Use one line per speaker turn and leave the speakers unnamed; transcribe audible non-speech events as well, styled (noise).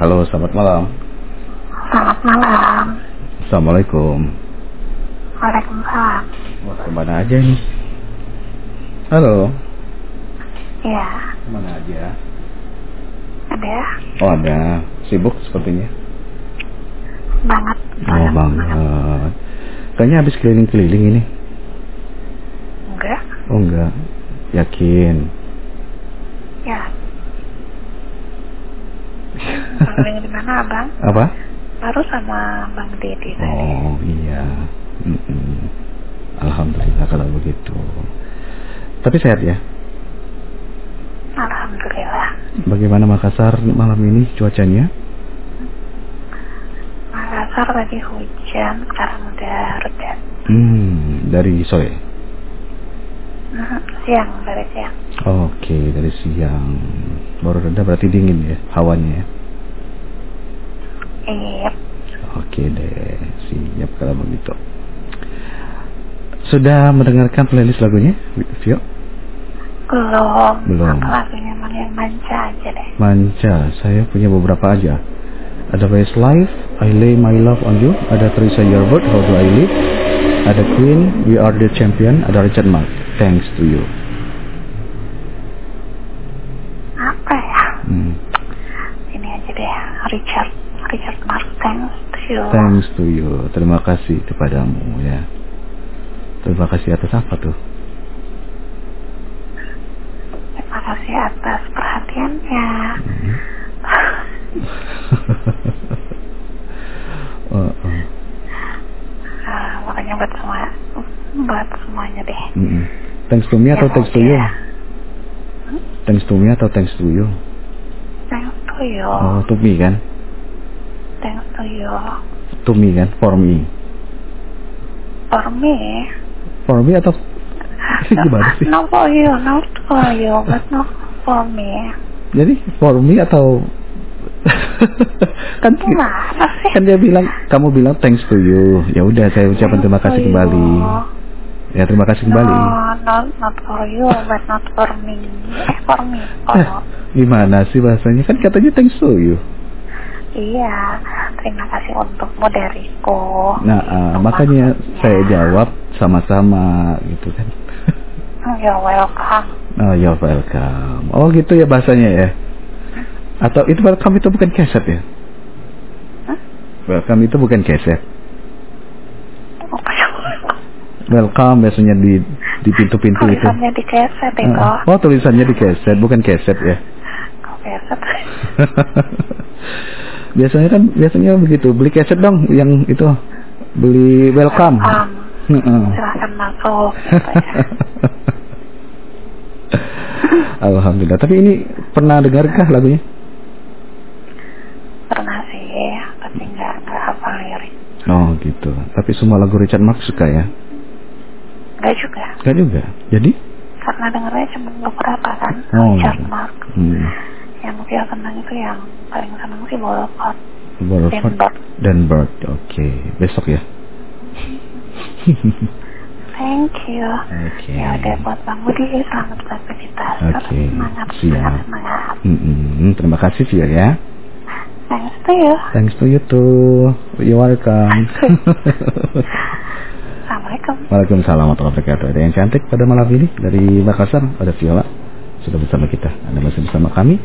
Halo, selamat malam.
Selamat malam.
Assalamualaikum.
Waalaikumsalam.
Wah, ke mana aja nih? Halo.
Iya,
Ke mana aja?
ada
Oh ada. Sibuk sepertinya.
banget.
Oh banget. Kayaknya habis keliling-keliling ini.
Enggak,
Oh enggak. Yakin.
ya. Di mana abang?
Apa?
Baru sama Bang Dedi tadi.
Oh iya. Mm-mm. Alhamdulillah kalau begitu. Tapi sehat ya.
Alhamdulillah.
Bagaimana Makassar malam ini cuacanya?
Makassar tadi hujan, sekarang udah reda.
Hmm, dari sore.
Mhm, Siang, dari siang.
Oke, dari siang. Baru reda berarti dingin ya hawanya ya. Oke deh, siap kalau begitu. Sudah mendengarkan playlist lagunya, Vio?
belum.
Belum.
Apa lagunya yang manca aja deh.
Manca, saya punya beberapa aja. Ada Westlife, I Lay My Love On You, ada Teresa Yerbert, How Do I Live, ada Queen, We Are The Champion, ada Richard Mark, Thanks To You.
Apa ya?
Hmm.
Ini aja deh, Richard. Richard
Thanks To You, terima kasih kepadamu ya. Terima kasih atas apa tuh?
Terima kasih atas perhatiannya. (laughs)
Oh, oh.
Ah, makanya buat semua, buat semuanya deh.
Mm-mm. Thanks to me atau
Ya,
thanks to you?
ya.
Thanks to me atau thanks to you?
Thanks to you.
Oh, to me kan?
Thanks to
me kan? For me.
For me.
For me atau (laughs) gimana sih?
No for you, not for you, but not for me.
Jadi for me atau (laughs) kan
sih?
kan dia bilang kamu bilang thanks to you. Ya udah saya ucapkan terima kasih kembali. Ya terima kasih kembali.
No, not, not for you, but not for me. Eh, for me. Oh,
gimana sih bahasanya? Kan katanya thanks to you.
Iya, terima kasih untukmu dariku.
Nah, ah, makanya saya jawab sama-sama gitu kan.
You're welcome.
Oh, you're welcome. Oh, gitu ya bahasanya ya. Atau itu welcome itu bukan keset ya?
Hah?
Welcome itu bukan keset.
Yang welcome?
Biasanya di di pintu-pintu itu.
Tulisannya di keset itu.
Ah, Oh, tulisannya di keset, bukan keset ya.
Kok keset? (laughs)
biasanya kan biasanya begitu, beli keset dong yang itu. Beli welcome.
Silahkan masuk. Ya. (laughs)
Alhamdulillah. Tapi ini pernah dengarkah lagunya?
Pernah sih, tapi nggak nggak hafal lirik.
Oh gitu. Tapi semua lagu Richard Marx suka ya?
Nggak juga,
Enggak juga. Jadi?
karena dengarnya cuma beberapa kan.
Oh,
Richard. Mark.
Hmm.
Yang dia senang itu yang paling senang sih.
Wolford dan Bird. Oke, besok ya. (laughs)
Thank you.
Oke.
Ya udah buat Bang Budi selamat beraktivitas. Terus
Oke,
Semangat,
siap.
semangat, semangat.
Mm-mm, terima kasih Vio ya.
Thanks to you.
Thanks to you too. You welcome. (laughs)
Assalamualaikum.
Waalaikumsalam warahmatullahi wabarakatuh. Ada yang cantik pada malam ini dari Makassar, ada Viola sudah bersama kita. Anda masih bersama kami